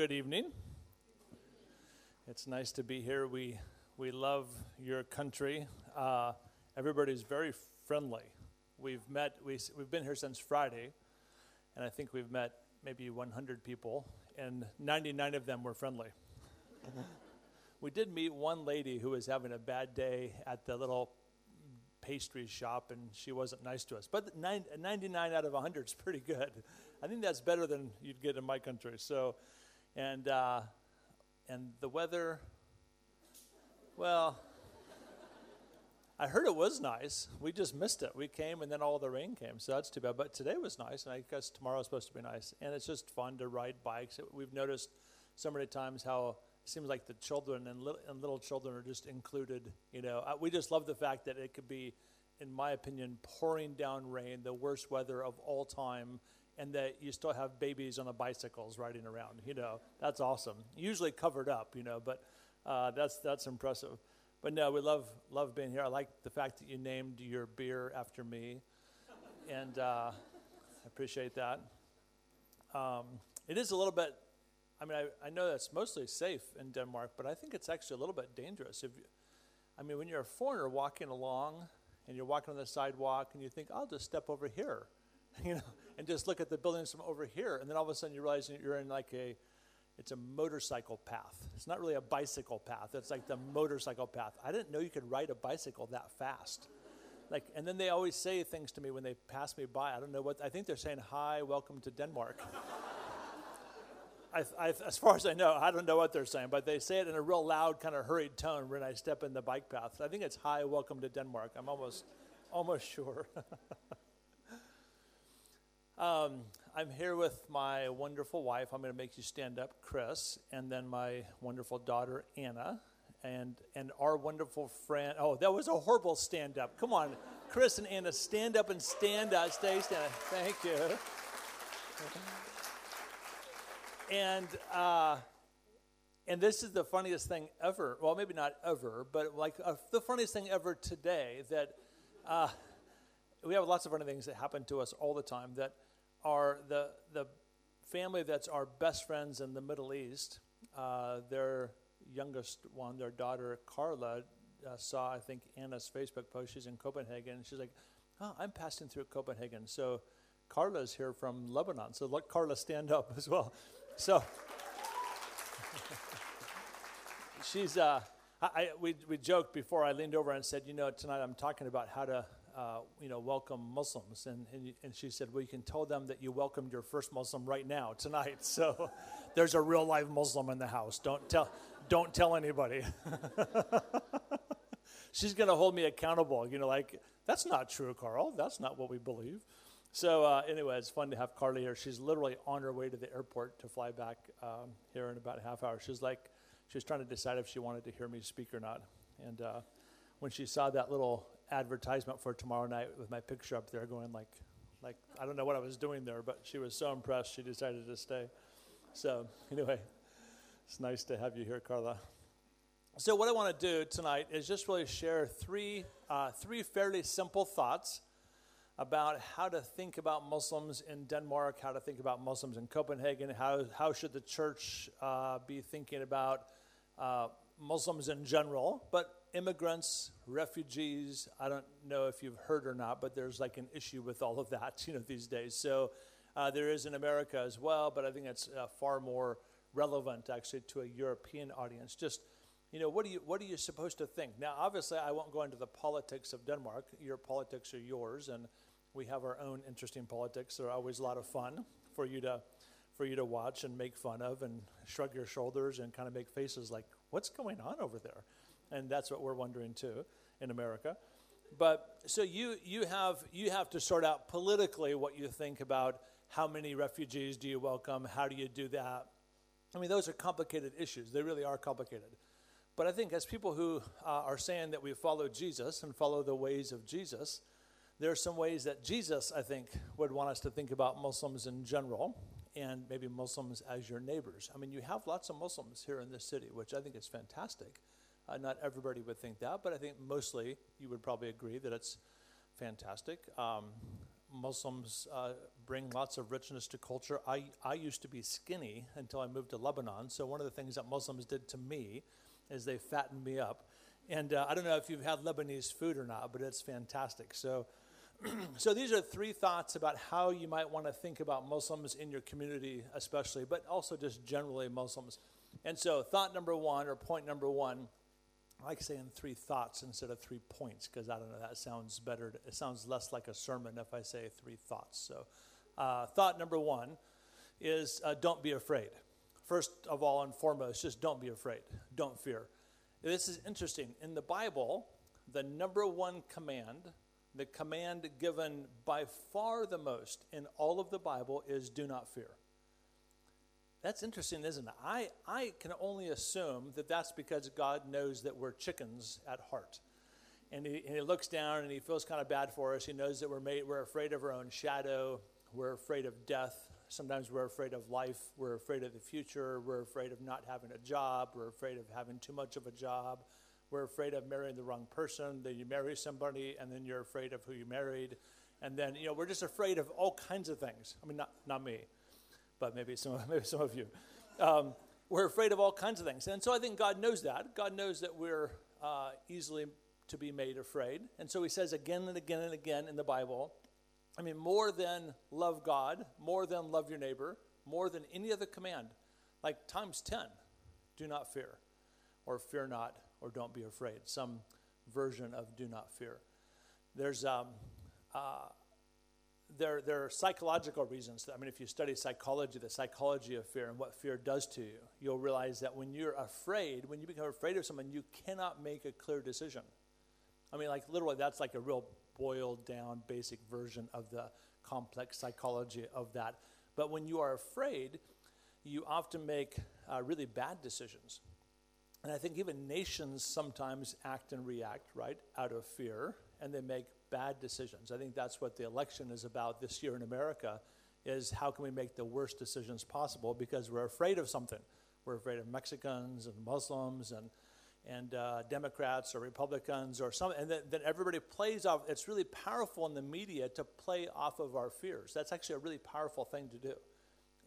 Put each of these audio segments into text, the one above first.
good evening. It's nice to be here. We, we love your country. Uh, everybody's very friendly. We've met, we, we've been here since Friday, and I think we've met maybe 100 people, and 99 of them were friendly. we did meet one lady who was having a bad day at the little pastry shop, and she wasn't nice to us. But 99 out of 100 is pretty good. I think that's better than you'd get in my country. So, and uh, and the weather. Well, I heard it was nice. We just missed it. We came and then all the rain came, so that's too bad. But today was nice, and I guess tomorrow is supposed to be nice. And it's just fun to ride bikes. We've noticed so many times how it seems like the children and little, and little children are just included. You know, uh, we just love the fact that it could be, in my opinion, pouring down rain, the worst weather of all time, and that you still have babies on the bicycles riding around. You know, that's awesome. Usually covered up, you know, but uh, that's that's impressive. But no, we love love being here. I like the fact that you named your beer after me, and uh, I appreciate that. Um, it is a little bit. I mean, I, I know that's mostly safe in Denmark, but I think it's actually a little bit dangerous. If you, I mean, when you're a foreigner walking along and you're walking on the sidewalk and you think, I'll just step over here, you know, and just look at the buildings from over here, and then all of a sudden you realize you're in like a, it's a motorcycle path. It's not really a bicycle path. It's like the motorcycle path. I didn't know you could ride a bicycle that fast. Like, and then they always say things to me when they pass me by. I don't know what. I think they're saying, "Hi, welcome to Denmark." I, I, as far as I know, I don't know what they're saying, but they say it in a real loud, kind of hurried tone when I step in the bike path. I think it's "Hi, welcome to Denmark." I'm almost, almost sure. Um, I'm here with my wonderful wife. I'm going to make you stand up, Chris, and then my wonderful daughter, Anna, and, and our wonderful friend. Oh, that was a horrible stand up. Come on, Chris and Anna, stand up and stand up. Stay, stand up. Thank you. And, uh, and this is the funniest thing ever. Well, maybe not ever, but like uh, the funniest thing ever today that uh, we have lots of funny things that happen to us all the time that are the, the family that's our best friends in the Middle East. Uh, their youngest one, their daughter Carla, uh, saw, I think, Anna's Facebook post. She's in Copenhagen. And she's like, oh, I'm passing through Copenhagen. So Carla's here from Lebanon. So let Carla stand up as well. So she's, uh, I, we, we joked before I leaned over and said, you know, tonight I'm talking about how to uh, you know, welcome Muslims. And, and, and, she said, well, you can tell them that you welcomed your first Muslim right now, tonight. So there's a real live Muslim in the house. Don't tell, don't tell anybody. She's going to hold me accountable. You know, like, that's not true, Carl. That's not what we believe. So uh, anyway, it's fun to have Carly here. She's literally on her way to the airport to fly back um, here in about a half hour. She's like, she was trying to decide if she wanted to hear me speak or not. And uh, when she saw that little advertisement for tomorrow night with my picture up there going like like I don't know what I was doing there, but she was so impressed she decided to stay. So anyway, it's nice to have you here, Carla. So what I want to do tonight is just really share three uh, three fairly simple thoughts about how to think about Muslims in Denmark, how to think about Muslims in Copenhagen, how how should the church uh, be thinking about uh, Muslims in general, but immigrants, refugees. I don't know if you've heard or not, but there's like an issue with all of that, you know, these days. So uh, there is in America as well, but I think it's uh, far more relevant actually to a European audience. Just, you know, what are you what are you supposed to think? Now, obviously, I won't go into the politics of Denmark. Your politics are yours, and we have our own interesting politics. They're always a lot of fun for you to for you to watch and make fun of and shrug your shoulders and kind of make faces like, what's going on over there? And that's what we're wondering too in America. But so you you have you have to sort out politically what you think about how many refugees do you welcome, how do you do that? I mean, those are complicated issues. They really are complicated. But I think as people who uh, are saying that we follow Jesus and follow the ways of Jesus, there are some ways that Jesus, I think, would want us to think about Muslims in general and maybe Muslims as your neighbors. I mean, you have lots of Muslims here in this city, which I think is fantastic. Uh, not everybody would think that, but I think mostly you would probably agree that it's fantastic. Um, Muslims uh, bring lots of richness to culture. I, I used to be skinny until I moved to Lebanon. So, one of the things that Muslims did to me is they fattened me up. And uh, I don't know if you've had Lebanese food or not, but it's fantastic. So, so these are three thoughts about how you might want to think about Muslims in your community, especially, but also just generally Muslims. And so, thought number one, or point number one, I like saying three thoughts instead of three points because I don't know, that sounds better. it sounds less like a sermon if I say three thoughts. So, uh, thought number one is uh, don't be afraid. First of all and foremost, just don't be afraid. Don't fear. This is interesting. In the Bible, the number one command, the command given by far the most in all of the Bible is do not fear. That's interesting, isn't it? I, I can only assume that that's because God knows that we're chickens at heart. And he, and he looks down and he feels kind of bad for us. He knows that we're, made, we're afraid of our own shadow, we're afraid of death. Sometimes we're afraid of life, we're afraid of the future, we're afraid of not having a job, we're afraid of having too much of a job, we're afraid of marrying the wrong person. Then you marry somebody, and then you're afraid of who you married. And then, you know, we're just afraid of all kinds of things. I mean, not, not me but maybe some, maybe some of you. Um, we're afraid of all kinds of things. And so I think God knows that. God knows that we're uh, easily to be made afraid. And so he says again and again and again in the Bible, I mean, more than love God, more than love your neighbor, more than any other command, like times 10, do not fear, or fear not, or don't be afraid. Some version of do not fear. There's um, uh, there, there are psychological reasons. I mean, if you study psychology, the psychology of fear and what fear does to you, you'll realize that when you're afraid, when you become afraid of someone, you cannot make a clear decision. I mean, like literally, that's like a real boiled down, basic version of the complex psychology of that. But when you are afraid, you often make uh, really bad decisions. And I think even nations sometimes act and react, right, out of fear, and they make bad decisions. I think that's what the election is about this year in America is how can we make the worst decisions possible because we're afraid of something. We're afraid of Mexicans and Muslims and and uh, Democrats or Republicans or some, and then, then everybody plays off. It's really powerful in the media to play off of our fears. That's actually a really powerful thing to do.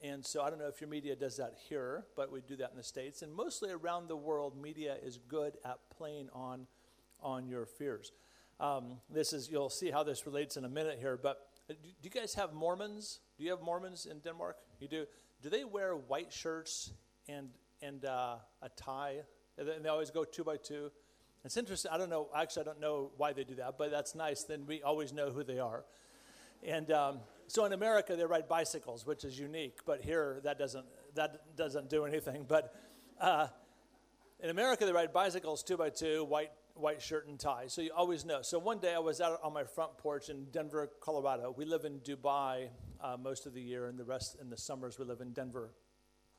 And so I don't know if your media does that here, but we do that in the States. And mostly around the world, media is good at playing on, on your fears. Um, this is, you'll see how this relates in a minute here, but uh, do, do you guys have Mormons? Do you have Mormons in Denmark? You do. Do they wear white shirts and, and uh, a tie? And they always go two by two. It's interesting. I don't know. Actually, I don't know why they do that, but that's nice. Then we always know who they are. And um, so in America, they ride bicycles, which is unique. But here, that doesn't that doesn't do anything. But uh, in America, they ride bicycles two by two, white white shirt and tie. So you always know. So one day I was out on my front porch in Denver, Colorado. We live in Dubai uh, most of the year, and the rest in the summers we live in Denver.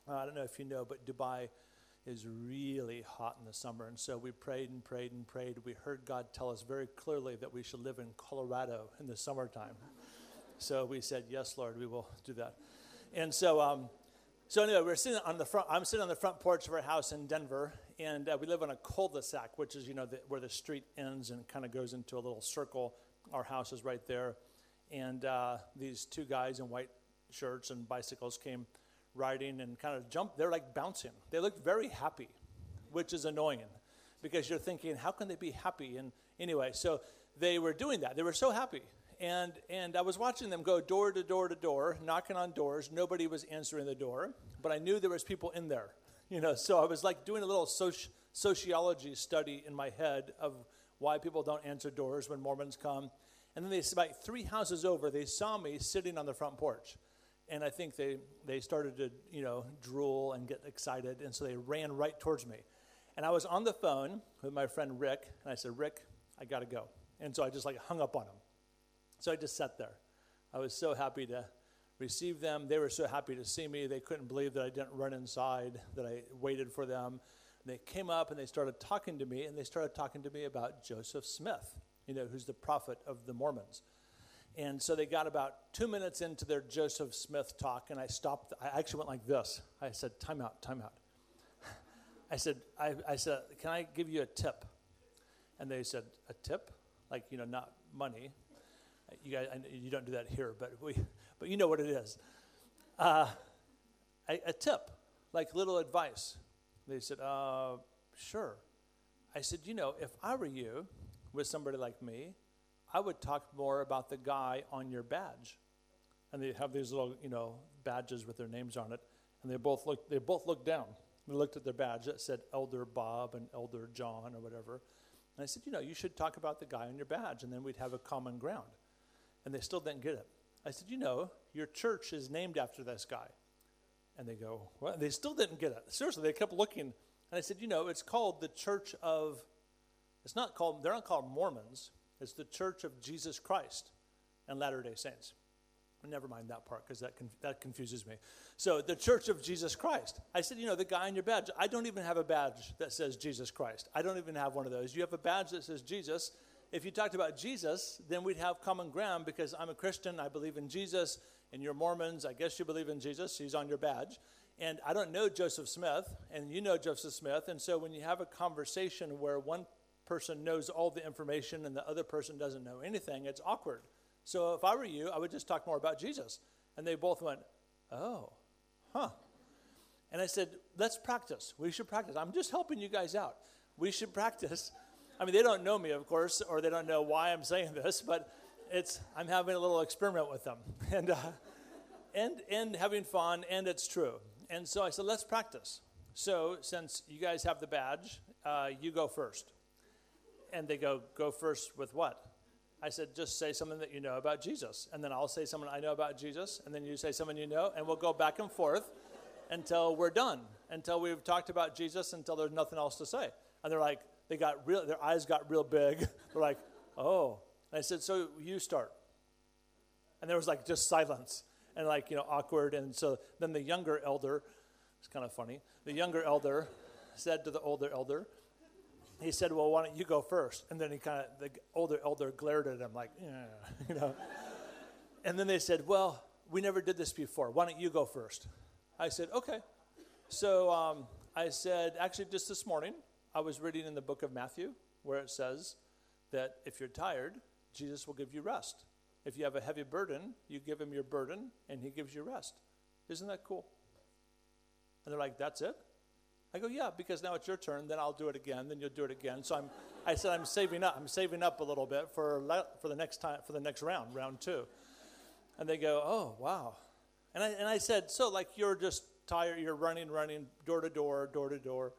Uh, I don't know if you know, but Dubai is really hot in the summer. And so we prayed and prayed and prayed. We heard God tell us very clearly that we should live in Colorado in the summertime. so we said, Yes, Lord, we will do that. And so, um, so anyway, we're sitting on the front. I'm sitting on the front porch of our house in Denver, and uh, we live on a cul-de-sac, which is you know the, where the street ends and kind of goes into a little circle. Our house is right there, and uh, these two guys in white shirts and bicycles came riding and kind of jumped. They're like bouncing. They looked very happy, which is annoying because you're thinking, how can they be happy? And anyway, so they were doing that. They were so happy. And, and I was watching them go door to door to door, knocking on doors. Nobody was answering the door, but I knew there was people in there. You know, so I was like doing a little soci- sociology study in my head of why people don't answer doors when Mormons come. And then they, about three houses over, they saw me sitting on the front porch. And I think they, they started to, you know, drool and get excited. And so they ran right towards me. And I was on the phone with my friend Rick. And I said, Rick, I got to go. And so I just like hung up on him. So I just sat there. I was so happy to receive them. They were so happy to see me. They couldn't believe that I didn't run inside, that I waited for them. They came up and they started talking to me, and they started talking to me about Joseph Smith, you know, who's the prophet of the Mormons. And so they got about two minutes into their Joseph Smith talk, and I stopped. I actually went like this. I said, "Time out, time out." I said, I, I said, "Can I give you a tip?" And they said, "A tip? Like you know, not money?" You guys, you don't do that here, but we, but you know what it is. Uh, a, a, tip, like little advice. They said, uh, sure. I said, you know, if I were you with somebody like me, I would talk more about the guy on your badge. And they have these little, you know, badges with their names on it. And they both looked, they both looked down. They looked at their badge that said Elder Bob and Elder John or whatever. And I said, you know, you should talk about the guy on your badge, and then we'd have a common ground. And they still didn't get it. I said, you know, your church is named after this guy. And they go, what? They still didn't get it. Seriously, they kept looking. And I said, you know, it's called the Church of, it's not called, they're not called Mormons. It's the Church of Jesus Christ and Latter day Saints. Never mind that part because that, conf- that confuses me. So, the Church of Jesus Christ. I said, you know, the guy on your badge, I don't even have a badge that says Jesus Christ. I don't even have one of those. You have a badge that says Jesus. If you talked about Jesus, then we'd have common ground because I'm a Christian, I believe in Jesus, and you're Mormons, I guess you believe in Jesus, he's on your badge. And I don't know Joseph Smith, and you know Joseph Smith. And so when you have a conversation where one person knows all the information and the other person doesn't know anything, it's awkward. So if I were you, I would just talk more about Jesus. And they both went, Oh, huh. And I said, Let's practice. We should practice. I'm just helping you guys out. We should practice. I mean, they don't know me, of course, or they don't know why I'm saying this, but it's I'm having a little experiment with them, and uh, and and having fun, and it's true. And so I said, let's practice. So since you guys have the badge, uh, you go first. And they go, go first with what? I said, just say something that you know about Jesus. And then I'll say something I know about Jesus. And then you say something you know. And we'll go back and forth until we're done, until we've talked about Jesus, until there's nothing else to say. And they're like, they got real, their eyes got real big. they're like, oh. And I said, so you start. And there was like just silence and like, you know, awkward. And so then the younger elder, it's kind of funny, the younger elder said to the older elder, he said, Well, why don't you go first? And then he kind of, the older elder glared at him like, yeah, you know. and then they said, Well, we never did this before. Why don't you go first? I said, Okay. So um, I said, Actually, just this morning, I was reading in the book of Matthew where it says that if you're tired, Jesus will give you rest. If you have a heavy burden, you give him your burden and he gives you rest. Isn't that cool? And they're like, That's it? I go, yeah, because now it's your turn. Then I'll do it again. Then you'll do it again. So I'm, I said, I'm saving up. I'm saving up a little bit for for the next time for the next round, round two. And they go, oh wow. And I and I said, so like you're just tired. You're running, running door to door, door to door,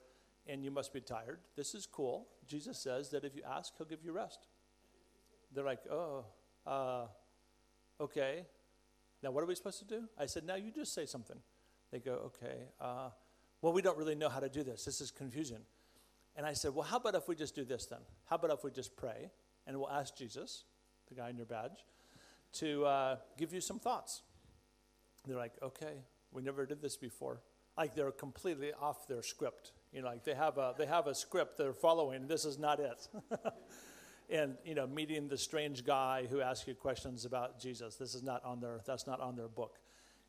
and you must be tired. This is cool. Jesus says that if you ask, He'll give you rest. They're like, oh, uh, okay. Now what are we supposed to do? I said, now you just say something. They go, okay. Uh, well, we don't really know how to do this. This is confusion. And I said, Well, how about if we just do this then? How about if we just pray and we'll ask Jesus, the guy in your badge, to uh, give you some thoughts? They're like, Okay, we never did this before. Like they're completely off their script. You know, like they have a they have a script they're following. This is not it. and you know, meeting the strange guy who asks you questions about Jesus. This is not on their that's not on their book.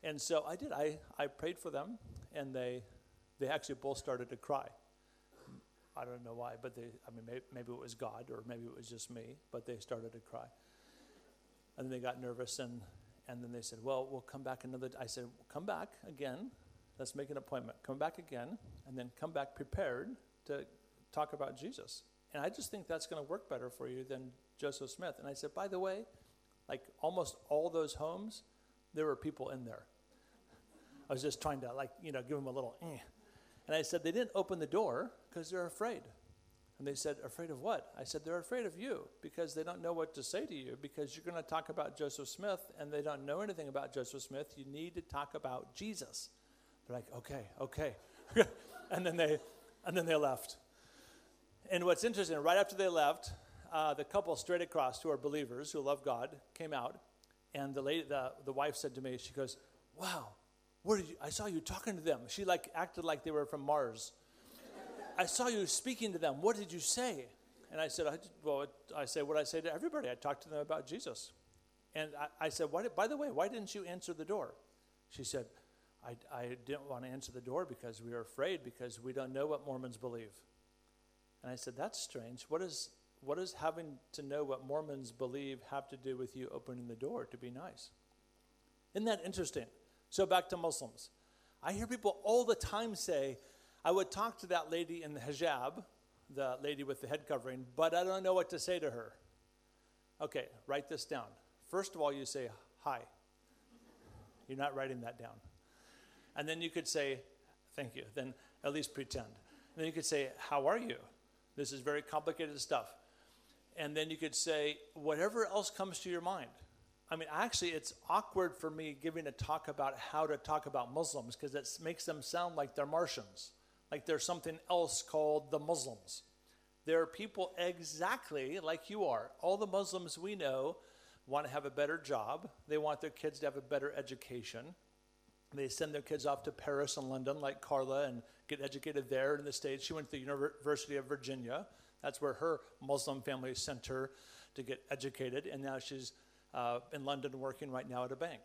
And so I did. I I prayed for them, and they they actually both started to cry. I don't know why, but they, I mean, maybe, maybe, it was God or maybe it was just me, but they started to cry. And then they got nervous and, and then they said, well, we'll come back another, I said, come back again. Let's make an appointment. Come back again and then come back prepared to talk about Jesus. And I just think that's going to work better for you than Joseph Smith. And I said, by the way, like almost all those homes, there were people in there. I was just trying to like, you know, give them a little eh. And I said, They didn't open the door because they're afraid. And they said, Afraid of what? I said, They're afraid of you because they don't know what to say to you because you're going to talk about Joseph Smith and they don't know anything about Joseph Smith. You need to talk about Jesus. They're like, Okay, okay. and, then they, and then they left. And what's interesting, right after they left, uh, the couple straight across who are believers who love God came out. And the, lady, the, the wife said to me, She goes, Wow, where did you, I saw you talking to them. She like acted like they were from Mars. I saw you speaking to them. What did you say? And I said, I, well, I said what I say to everybody. I talked to them about Jesus. And I, I said, why, by the way, why didn't you answer the door? She said, I, I didn't want to answer the door because we were afraid because we don't know what Mormons believe. And I said, that's strange. What is, what does having to know what Mormons believe have to do with you opening the door to be nice? Isn't that interesting? So back to Muslims. I hear people all the time say, I would talk to that lady in the hijab, the lady with the head covering, but I don't know what to say to her. Okay, write this down. First of all, you say, Hi. You're not writing that down. And then you could say, Thank you. Then at least pretend. And then you could say, How are you? This is very complicated stuff. And then you could say, Whatever else comes to your mind. I mean, actually, it's awkward for me giving a talk about how to talk about Muslims because it makes them sound like they're Martians, like there's something else called the Muslims. There are people exactly like you are. All the Muslims we know want to have a better job, they want their kids to have a better education. They send their kids off to Paris and London, like Carla, and get educated there in the States. She went to the University of Virginia. That's where her Muslim family sent her to get educated, and now she's uh, in London working right now at a bank.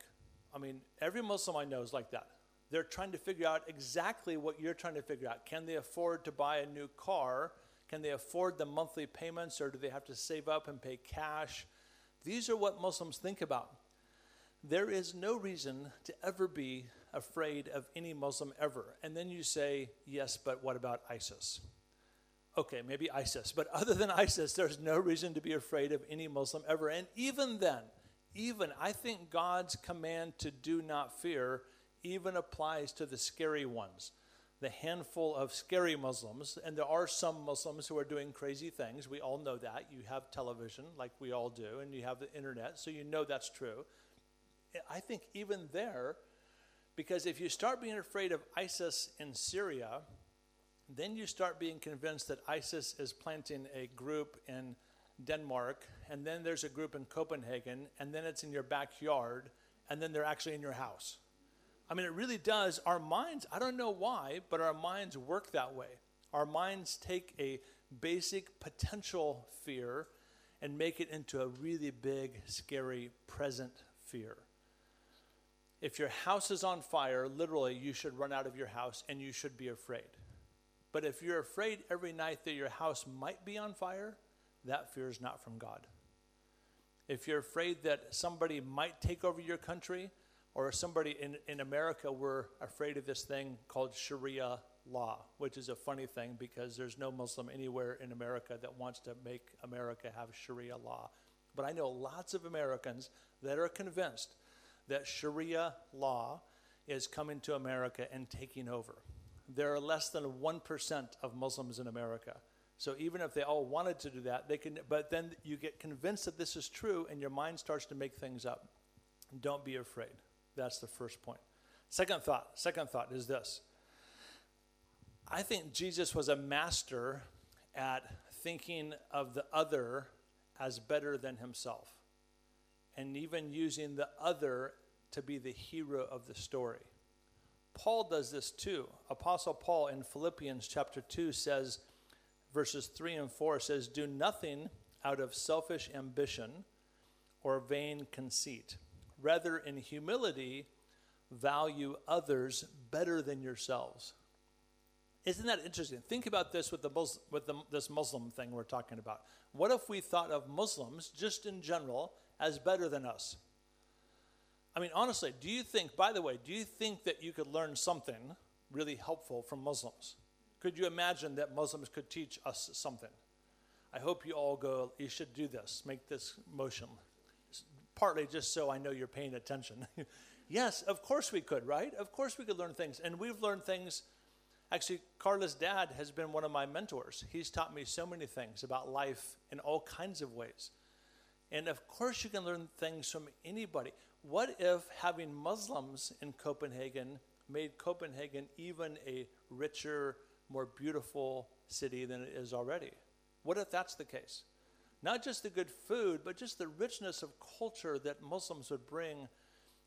I mean, every Muslim I know is like that. They're trying to figure out exactly what you're trying to figure out. Can they afford to buy a new car? Can they afford the monthly payments, or do they have to save up and pay cash? These are what Muslims think about. There is no reason to ever be afraid of any Muslim ever. And then you say, yes, but what about ISIS? Okay, maybe ISIS, but other than ISIS, there's no reason to be afraid of any Muslim ever. And even then, even I think God's command to do not fear even applies to the scary ones. The handful of scary Muslims, and there are some Muslims who are doing crazy things. We all know that. You have television, like we all do, and you have the internet, so you know that's true. I think even there, because if you start being afraid of ISIS in Syria, then you start being convinced that ISIS is planting a group in Denmark, and then there's a group in Copenhagen, and then it's in your backyard, and then they're actually in your house. I mean, it really does. Our minds, I don't know why, but our minds work that way. Our minds take a basic potential fear and make it into a really big, scary present fear. If your house is on fire, literally, you should run out of your house and you should be afraid. But if you're afraid every night that your house might be on fire, that fear is not from God. If you're afraid that somebody might take over your country, or somebody in, in America, we're afraid of this thing called Sharia law, which is a funny thing because there's no Muslim anywhere in America that wants to make America have Sharia law. But I know lots of Americans that are convinced that Sharia law is coming to America and taking over there are less than 1% of Muslims in America. So even if they all wanted to do that, they can, but then you get convinced that this is true and your mind starts to make things up. Don't be afraid. That's the first point. Second thought, second thought is this. I think Jesus was a master at thinking of the other as better than himself and even using the other to be the hero of the story. Paul does this too. Apostle Paul in Philippians chapter 2 says, verses 3 and 4 says, Do nothing out of selfish ambition or vain conceit. Rather, in humility, value others better than yourselves. Isn't that interesting? Think about this with, the with the, this Muslim thing we're talking about. What if we thought of Muslims, just in general, as better than us? I mean, honestly, do you think, by the way, do you think that you could learn something really helpful from Muslims? Could you imagine that Muslims could teach us something? I hope you all go, you should do this, make this motion. Partly just so I know you're paying attention. yes, of course we could, right? Of course we could learn things. And we've learned things. Actually, Carla's dad has been one of my mentors. He's taught me so many things about life in all kinds of ways. And of course, you can learn things from anybody. What if having Muslims in Copenhagen made Copenhagen even a richer, more beautiful city than it is already? What if that's the case? Not just the good food, but just the richness of culture that Muslims would bring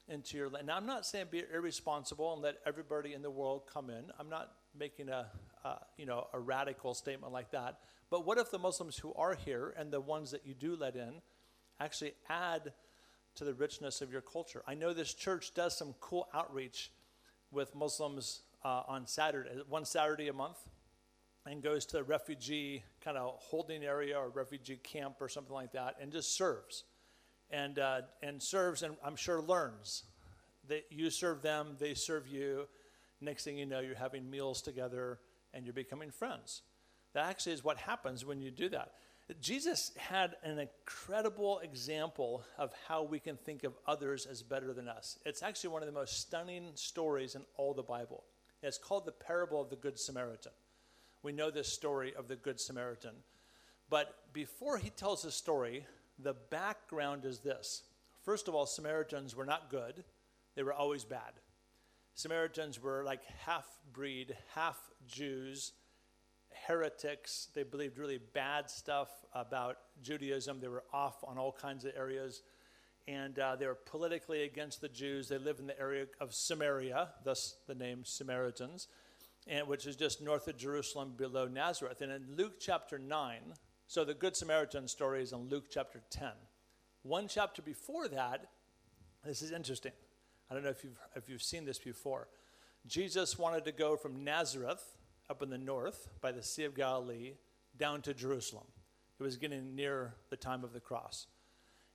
into your land. Now, I'm not saying be irresponsible and let everybody in the world come in. I'm not making a, you know, a radical statement like that. But what if the Muslims who are here and the ones that you do let in actually add to the richness of your culture. I know this church does some cool outreach with Muslims uh, on Saturday, one Saturday a month. and goes to a refugee kind of holding area or refugee camp or something like that and just serves and, uh, and serves and I'm sure learns. That you serve them, they serve you. Next thing you know, you're having meals together and you're becoming friends. That actually is what happens when you do that. Jesus had an incredible example of how we can think of others as better than us. It's actually one of the most stunning stories in all the Bible. It's called the parable of the Good Samaritan. We know this story of the Good Samaritan. But before he tells the story, the background is this. First of all, Samaritans were not good, they were always bad. Samaritans were like half breed, half Jews, heretics. They believed really bad stuff about Judaism. They were off on all kinds of areas. And uh, they were politically against the Jews. They lived in the area of Samaria, thus the name Samaritans, and, which is just north of Jerusalem below Nazareth. And in Luke chapter 9, so the Good Samaritan story is in Luke chapter 10. One chapter before that, this is interesting. I don't know if you've, if you've seen this before. Jesus wanted to go from Nazareth up in the north by the Sea of Galilee down to Jerusalem. It was getting near the time of the cross.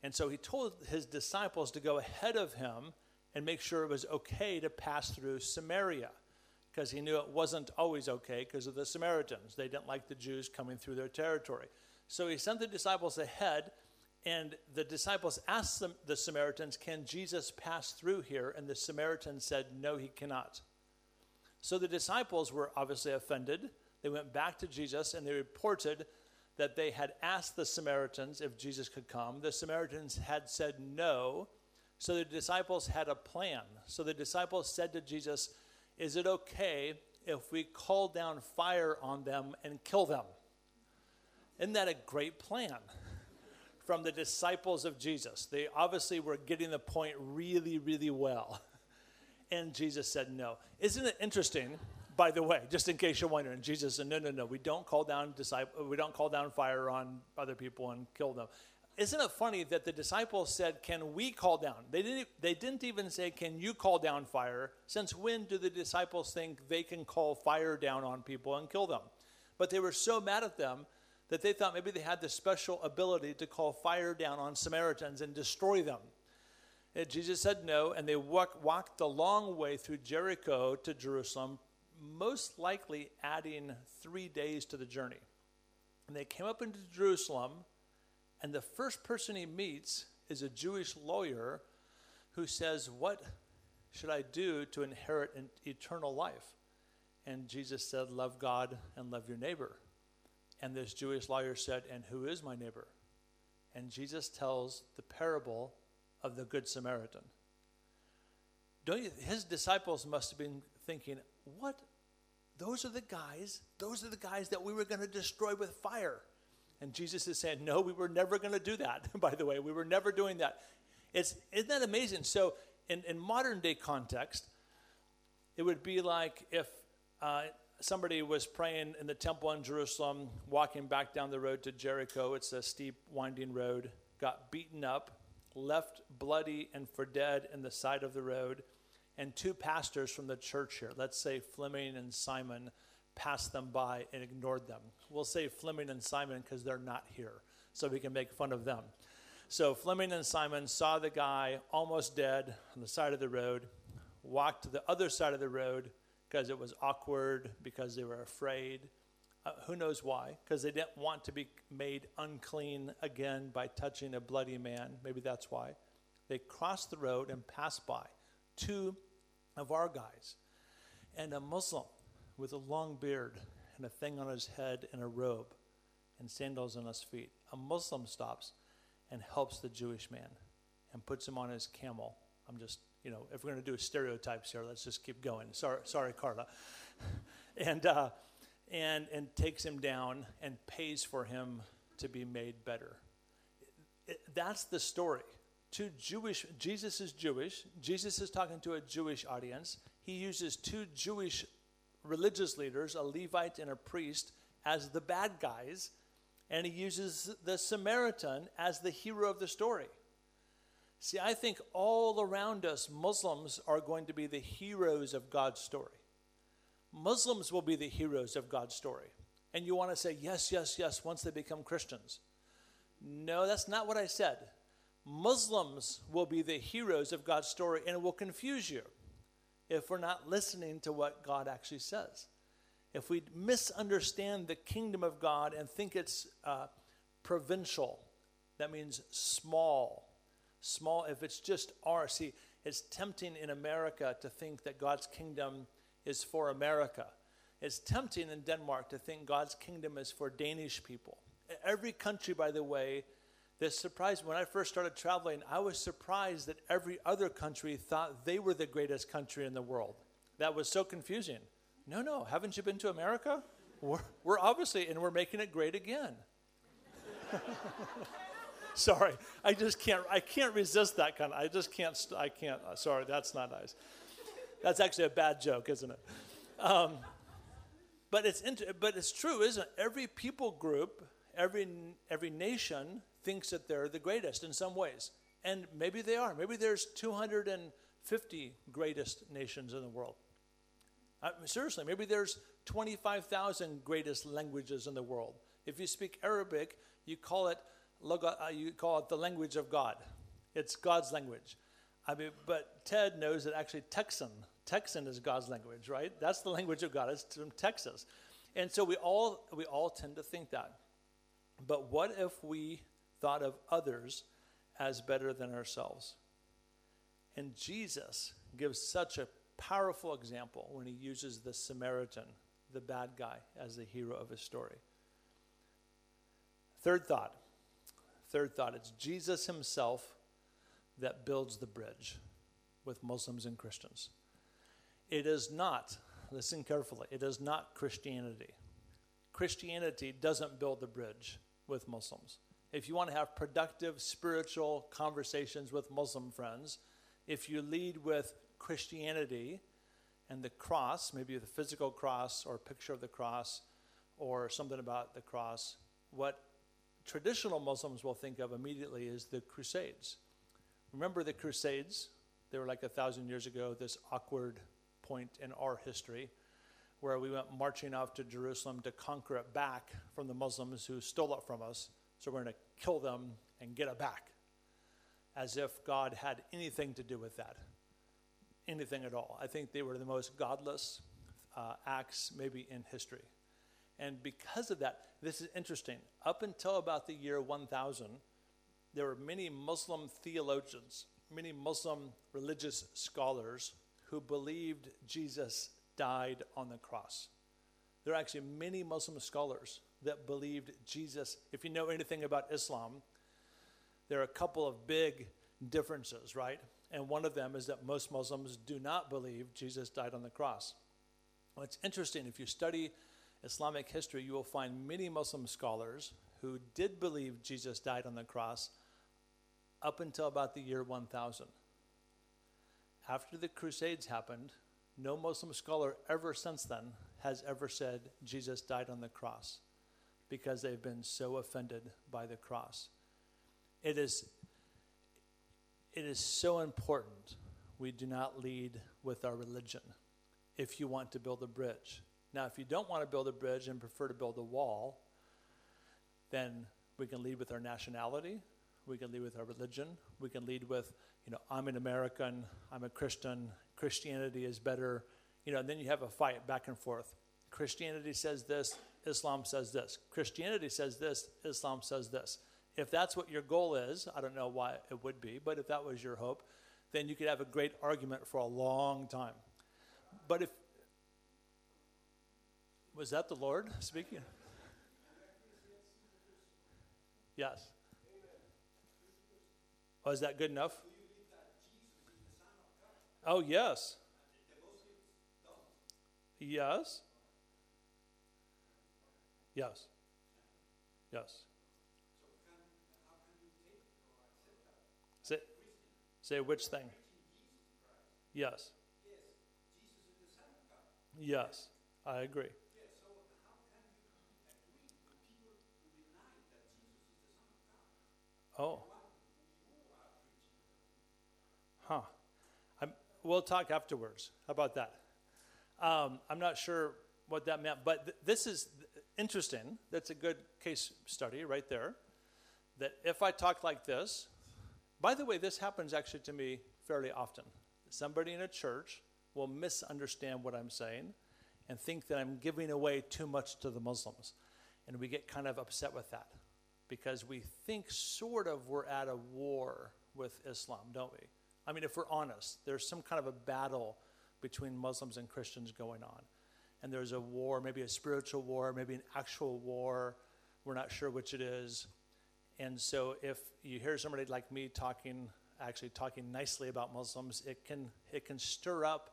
And so he told his disciples to go ahead of him and make sure it was okay to pass through Samaria because he knew it wasn't always okay because of the Samaritans. They didn't like the Jews coming through their territory. So he sent the disciples ahead, and the disciples asked the Samaritans, Can Jesus pass through here? And the Samaritan said, No, he cannot. So the disciples were obviously offended. They went back to Jesus and they reported that they had asked the Samaritans if Jesus could come. The Samaritans had said no. So the disciples had a plan. So the disciples said to Jesus, Is it okay if we call down fire on them and kill them? Isn't that a great plan? From the disciples of Jesus. They obviously were getting the point really, really well. And Jesus said no. Isn't it interesting? By the way, just in case you're wondering, Jesus said, "No, no, no. We don't call down disciple. We don't call down fire on other people and kill them." Isn't it funny that the disciples said, "Can we call down?" They didn't. They didn't even say, "Can you call down fire?" Since when do the disciples think they can call fire down on people and kill them? But they were so mad at them that they thought maybe they had the special ability to call fire down on Samaritans and destroy them. And Jesus said no, and they walk, walked the long way through Jericho to Jerusalem, most likely adding three days to the journey. And they came up into Jerusalem, and the first person he meets is a Jewish lawyer who says, What should I do to inherit an eternal life? And Jesus said, Love God and love your neighbor. And this Jewish lawyer said, And who is my neighbor? And Jesus tells the parable of the Good Samaritan. Don't you, his disciples must have been thinking, what? Those are the guys, those are the guys that we were going to destroy with fire. And Jesus is saying, no, we were never going to do that, by the way. We were never doing that. It's, isn't that amazing? So, in, in modern day context, it would be like if uh, somebody was praying in the temple in Jerusalem, walking back down the road to Jericho. It's a steep, winding road, got beaten up, left bloody and for dead in the side of the road, and two pastors from the church here, let's say Fleming and Simon, passed them by and ignored them. We'll say Fleming and Simon because they're not here, so we can make fun of them. So Fleming and Simon saw the guy almost dead on the side of the road, walked to the other side of the road because it was awkward, because they were afraid uh, who knows why? Because they didn't want to be made unclean again by touching a bloody man. Maybe that's why. They crossed the road and passed by two of our guys and a Muslim with a long beard and a thing on his head and a robe and sandals on his feet. A Muslim stops and helps the Jewish man and puts him on his camel. I'm just, you know, if we're going to do stereotypes here, let's just keep going. Sorry, sorry Carla. and uh, and, and takes him down and pays for him to be made better. It, that's the story. Two Jewish, Jesus is Jewish. Jesus is talking to a Jewish audience. He uses two Jewish religious leaders, a Levite and a priest, as the bad guys, and he uses the Samaritan as the hero of the story. See, I think all around us, Muslims are going to be the heroes of God's story. Muslims will be the heroes of God's story. and you want to say yes, yes, yes once they become Christians. No, that's not what I said. Muslims will be the heroes of God's story, and it will confuse you if we're not listening to what God actually says. If we misunderstand the kingdom of God and think it's uh, provincial, that means small. Small, if it's just ours. See, it's tempting in America to think that God's kingdom is for America. It's tempting in Denmark to think God's kingdom is for Danish people. Every country, by the way, this surprised me when I first started traveling, I was surprised that every other country thought they were the greatest country in the world. That was so confusing. No, no, haven't you been to America? We're, we're obviously, and we're making it great again. sorry, I just can't, I can't resist that kind of, I just can't, I can't, uh, sorry, that's not nice. That's actually a bad joke, isn't it? Um, but it's, but it's true, isn't it? Every people group, every, every nation thinks that they're the greatest in some ways. And maybe they are. Maybe there's 250 greatest nations in the world. Uh, seriously, maybe there's 25,000 greatest languages in the world. If you speak Arabic, you call it uh, you call it the language of God. It's God's language. I mean, but Ted knows that actually Texan, Texan is God's language, right? That's the language of God. It's from Texas, and so we all we all tend to think that. But what if we thought of others as better than ourselves. And Jesus gives such a powerful example when he uses the Samaritan, the bad guy, as the hero of his story. Third thought. Third thought it's Jesus himself that builds the bridge with Muslims and Christians. It is not, listen carefully, it is not Christianity. Christianity doesn't build the bridge with Muslims if you want to have productive spiritual conversations with Muslim friends, if you lead with Christianity and the cross, maybe the physical cross or picture of the cross or something about the cross, what traditional Muslims will think of immediately is the Crusades. Remember the Crusades? They were like a thousand years ago, this awkward point in our history where we went marching off to Jerusalem to conquer it back from the Muslims who stole it from us. So we're going to kill them and get it back. As if God had anything to do with that. Anything at all. I think they were the most godless uh, acts, maybe in history. And because of that, this is interesting. Up until about the year 1000, there were many Muslim theologians, many Muslim religious scholars who believed Jesus died on the cross. There are actually many Muslim scholars that believed Jesus. If you know anything about Islam, there are a couple of big differences, right? And one of them is that most Muslims do not believe Jesus died on the cross. Well, it's interesting. If you study Islamic history, you will find many Muslim scholars who did believe Jesus died on the cross up until about the year 1000. After the Crusades happened, no Muslim scholar ever since then has ever said Jesus died on the cross because they've been so offended by the cross. It is, it is so important we do not lead with our religion if you want to build a bridge. Now, if you don't want to build a bridge and prefer to build a wall, then we can lead with our nationality, we can lead with our religion, we can lead with, you know, I'm an American, I'm a Christian, Christianity is better, you know, and then you have a fight back and forth. Christianity says this, Islam says this. Christianity says this, Islam says this. If that's what your goal is, I don't know why it would be, but if that was your hope, then you could have a great argument for a long time. But if was that the Lord speaking? Yes. Oh, that good enough? Oh, yes. Yes. Yes. Yes. Say, say which thing? Yes. Yes, I agree. Oh. Huh. I'm, we'll talk afterwards. About that? Um, I'm not sure what that meant, but th- this is interesting. That's a good case study right there. That if I talk like this, by the way, this happens actually to me fairly often. Somebody in a church will misunderstand what I'm saying and think that I'm giving away too much to the Muslims. And we get kind of upset with that because we think sort of we're at a war with Islam, don't we? I mean, if we're honest, there's some kind of a battle between Muslims and Christians going on. And there's a war, maybe a spiritual war, maybe an actual war. We're not sure which it is. And so if you hear somebody like me talking, actually talking nicely about Muslims, it can, it can stir up,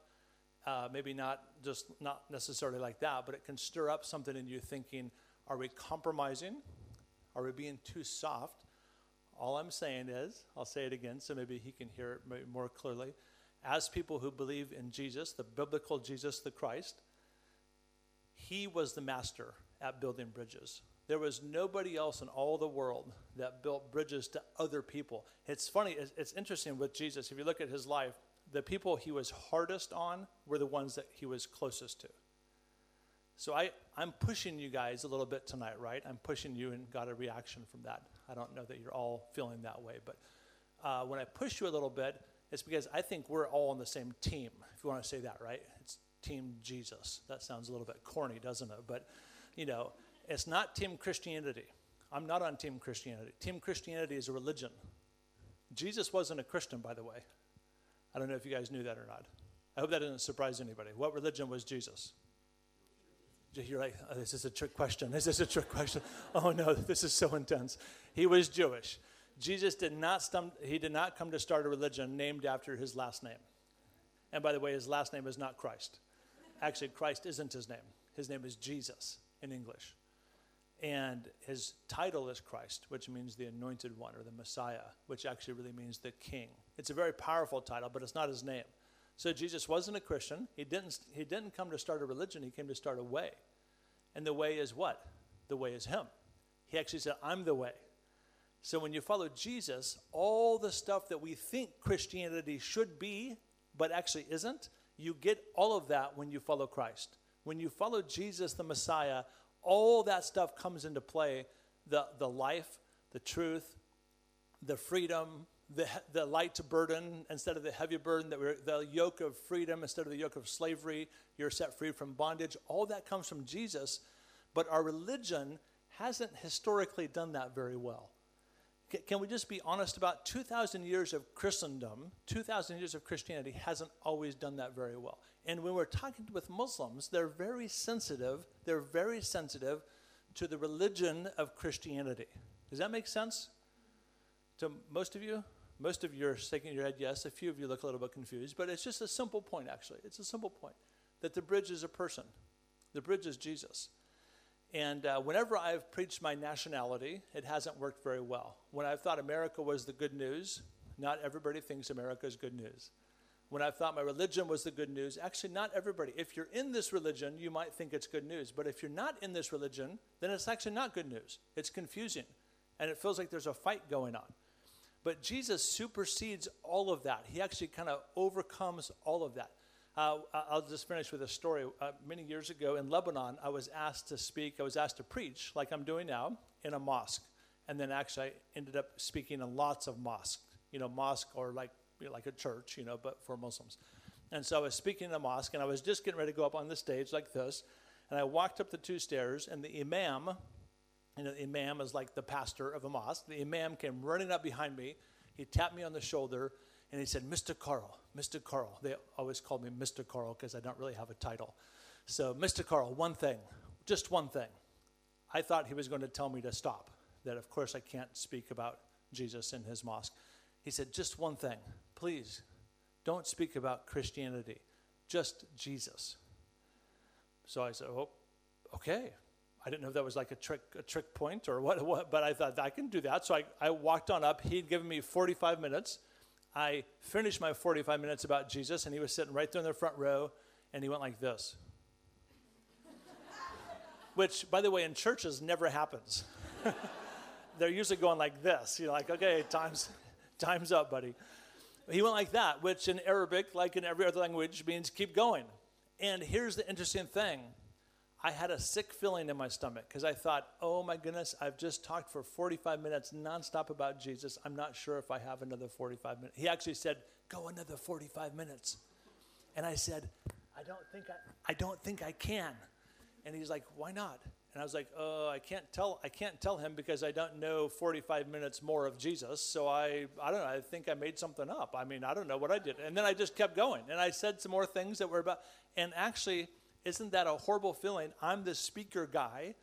uh, maybe not just not necessarily like that, but it can stir up something in you thinking, are we compromising? Are we being too soft? All I'm saying is, I'll say it again so maybe he can hear it more clearly. As people who believe in Jesus, the biblical Jesus, the Christ, he was the master at building bridges. There was nobody else in all the world that built bridges to other people. It's funny, it's, it's interesting with Jesus. If you look at his life, the people he was hardest on were the ones that he was closest to. So I, I'm pushing you guys a little bit tonight, right? I'm pushing you and got a reaction from that. I don't know that you're all feeling that way, but uh, when I push you a little bit, it's because I think we're all on the same team, if you want to say that, right? It's Team Jesus. That sounds a little bit corny, doesn't it? But, you know, it's not Team Christianity. I'm not on Team Christianity. Team Christianity is a religion. Jesus wasn't a Christian, by the way. I don't know if you guys knew that or not. I hope that didn't surprise anybody. What religion was Jesus? You're like, oh, this is a trick question. This is a trick question. Oh no, this is so intense. He was Jewish. Jesus did not stum- he did not come to start a religion named after his last name. And by the way, his last name is not Christ. Actually, Christ isn't his name. His name is Jesus in English. And his title is Christ, which means the anointed one or the Messiah, which actually really means the king. It's a very powerful title, but it's not his name. So Jesus wasn't a Christian. He didn't, he didn't come to start a religion, he came to start a way. And the way is what? The way is him. He actually said, I'm the way. So when you follow Jesus, all the stuff that we think Christianity should be, but actually isn't, you get all of that when you follow Christ. When you follow Jesus, the Messiah, all that stuff comes into play the, the life, the truth, the freedom, the, the light to burden instead of the heavy burden, that we're, the yoke of freedom instead of the yoke of slavery. You're set free from bondage. All that comes from Jesus, but our religion hasn't historically done that very well. Can we just be honest about 2,000 years of Christendom, 2,000 years of Christianity hasn't always done that very well. And when we're talking with Muslims, they're very sensitive. They're very sensitive to the religion of Christianity. Does that make sense to most of you? Most of you are shaking your head yes. A few of you look a little bit confused, but it's just a simple point, actually. It's a simple point that the bridge is a person, the bridge is Jesus. And uh, whenever I've preached my nationality, it hasn't worked very well. When I've thought America was the good news, not everybody thinks America is good news. When I thought my religion was the good news, actually, not everybody. If you're in this religion, you might think it's good news. But if you're not in this religion, then it's actually not good news. It's confusing. And it feels like there's a fight going on. But Jesus supersedes all of that. He actually kind of overcomes all of that. Uh, I'll just finish with a story. Uh, many years ago in Lebanon, I was asked to speak, I was asked to preach, like I'm doing now, in a mosque. And then actually, I ended up speaking in lots of mosques, you know, mosque or like, you know, like a church, you know, but for Muslims. And so I was speaking in a mosque, and I was just getting ready to go up on the stage like this. And I walked up the two stairs, and the imam, know, the imam is like the pastor of a mosque. The imam came running up behind me. He tapped me on the shoulder and he said, Mr. Carl, Mr. Carl. They always call me Mr. Carl because I don't really have a title. So, Mr. Carl, one thing, just one thing. I thought he was going to tell me to stop, that of course I can't speak about Jesus in his mosque. He said, just one thing, please, don't speak about Christianity, just Jesus. So I said, oh, okay. I didn't know if that was like a trick, a trick point or what, what but I thought I can do that. So I, I walked on up. He'd given me 45 minutes I finished my 45 minutes about Jesus, and he was sitting right there in the front row, and he went like this. Which, by the way, in churches never happens. They're usually going like this. You're like, okay, time's, time's up, buddy. He went like that, which in Arabic, like in every other language, means keep going. And here's the interesting thing I had a sick feeling in my stomach because I thought, oh my goodness, I've just talked for 45 minutes nonstop about Jesus. I'm not sure if I have another 45 minutes. He actually said, go another 45 minutes. And I said, I don't think I, I don't think I can. And he's like, why not? And I was like, oh, I can't tell, I can't tell him because I don't know 45 minutes more of Jesus. So I, I don't know, I think I made something up. I mean, I don't know what I did. And then I just kept going. And I said some more things that were about, and actually, isn't that a horrible feeling? I'm the speaker guy.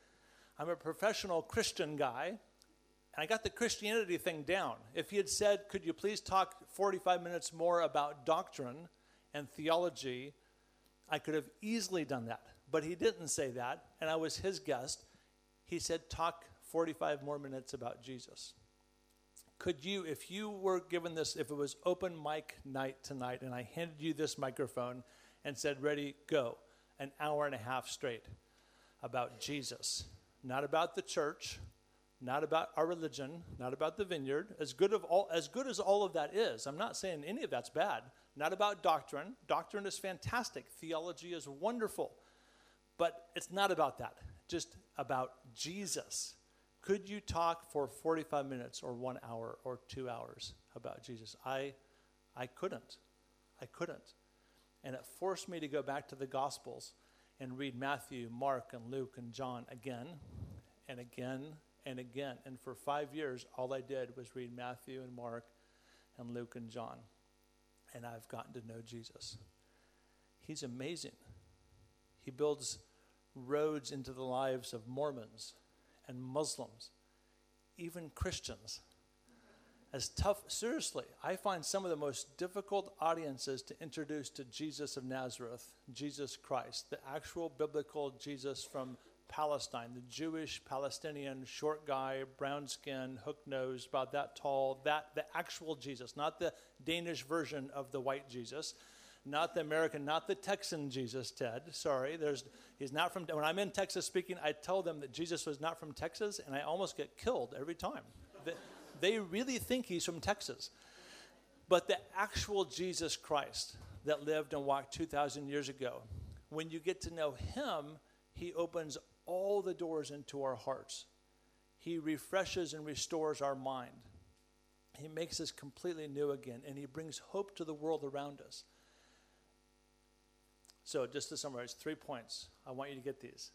I'm a professional Christian guy. And I got the Christianity thing down. If he had said, Could you please talk 45 minutes more about doctrine and theology, I could have easily done that. But he didn't say that, and I was his guest. He said, Talk 45 more minutes about Jesus. Could you, if you were given this, if it was open mic night tonight, and I handed you this microphone and said, Ready, go, an hour and a half straight about Jesus, not about the church, not about our religion, not about the vineyard. As good of all as good as all of that is, I'm not saying any of that's bad. Not about doctrine. Doctrine is fantastic. Theology is wonderful. But it's not about that. Just about Jesus. Could you talk for 45 minutes or 1 hour or 2 hours about Jesus? I I couldn't. I couldn't. And it forced me to go back to the Gospels and read Matthew, Mark, and Luke, and John again and again and again. And for five years, all I did was read Matthew and Mark and Luke and John. And I've gotten to know Jesus. He's amazing. He builds roads into the lives of Mormons and Muslims, even Christians as tough, seriously, I find some of the most difficult audiences to introduce to Jesus of Nazareth, Jesus Christ, the actual biblical Jesus from Palestine, the Jewish Palestinian short guy, brown skin, hook nose, about that tall, that the actual Jesus, not the Danish version of the white Jesus, not the American, not the Texan Jesus, Ted. Sorry, there's he's not from when I'm in Texas speaking, I tell them that Jesus was not from Texas and I almost get killed every time. The, they really think he's from Texas. But the actual Jesus Christ that lived and walked 2,000 years ago, when you get to know him, he opens all the doors into our hearts. He refreshes and restores our mind. He makes us completely new again, and he brings hope to the world around us. So, just to summarize, three points. I want you to get these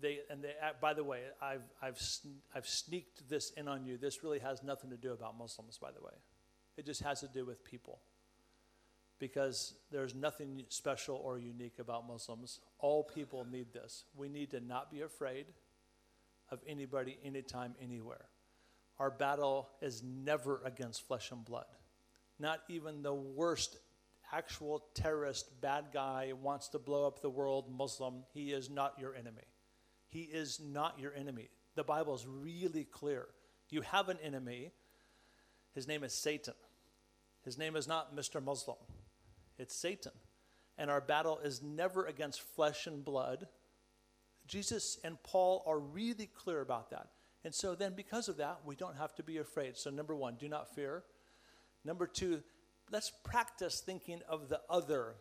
they and they, uh, by the way, I've I've I've sneaked this in on you. This really has nothing to do about Muslims, by the way. It just has to do with people. Because there's nothing special or unique about Muslims. All people need this. We need to not be afraid of anybody, anytime, anywhere. Our battle is never against flesh and blood. Not even the worst actual terrorist, bad guy wants to blow up the world, Muslim, he is not your enemy. He is not your enemy. The Bible is really clear. You have an enemy. His name is Satan. His name is not Mr. Muslim, it's Satan. And our battle is never against flesh and blood. Jesus and Paul are really clear about that. And so then, because of that, we don't have to be afraid. So, number one, do not fear. Number two, let's practice thinking of the other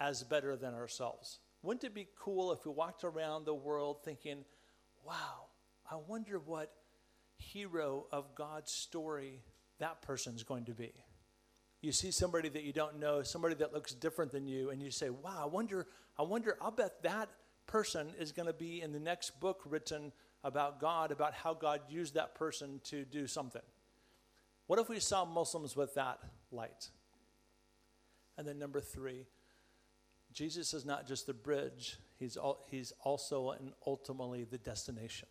as better than ourselves. Wouldn't it be cool if we walked around the world thinking, wow, I wonder what hero of God's story that person's going to be? You see somebody that you don't know, somebody that looks different than you, and you say, wow, I wonder, I wonder, I'll bet that person is going to be in the next book written about God, about how God used that person to do something. What if we saw Muslims with that light? And then, number three, Jesus is not just the bridge, he's, he's also and ultimately the destination.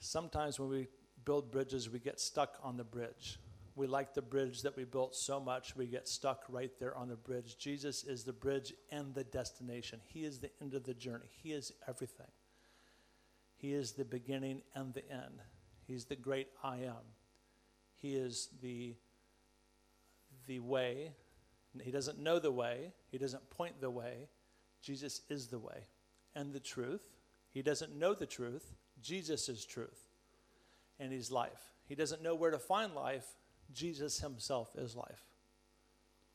Sometimes when we build bridges, we get stuck on the bridge. We like the bridge that we built so much, we get stuck right there on the bridge. Jesus is the bridge and the destination. He is the end of the journey, He is everything. He is the beginning and the end. He's the great I am. He is the, the way, he doesn't know the way, he doesn't point the way. Jesus is the way and the truth. He doesn't know the truth. Jesus is truth. And he's life. He doesn't know where to find life. Jesus himself is life.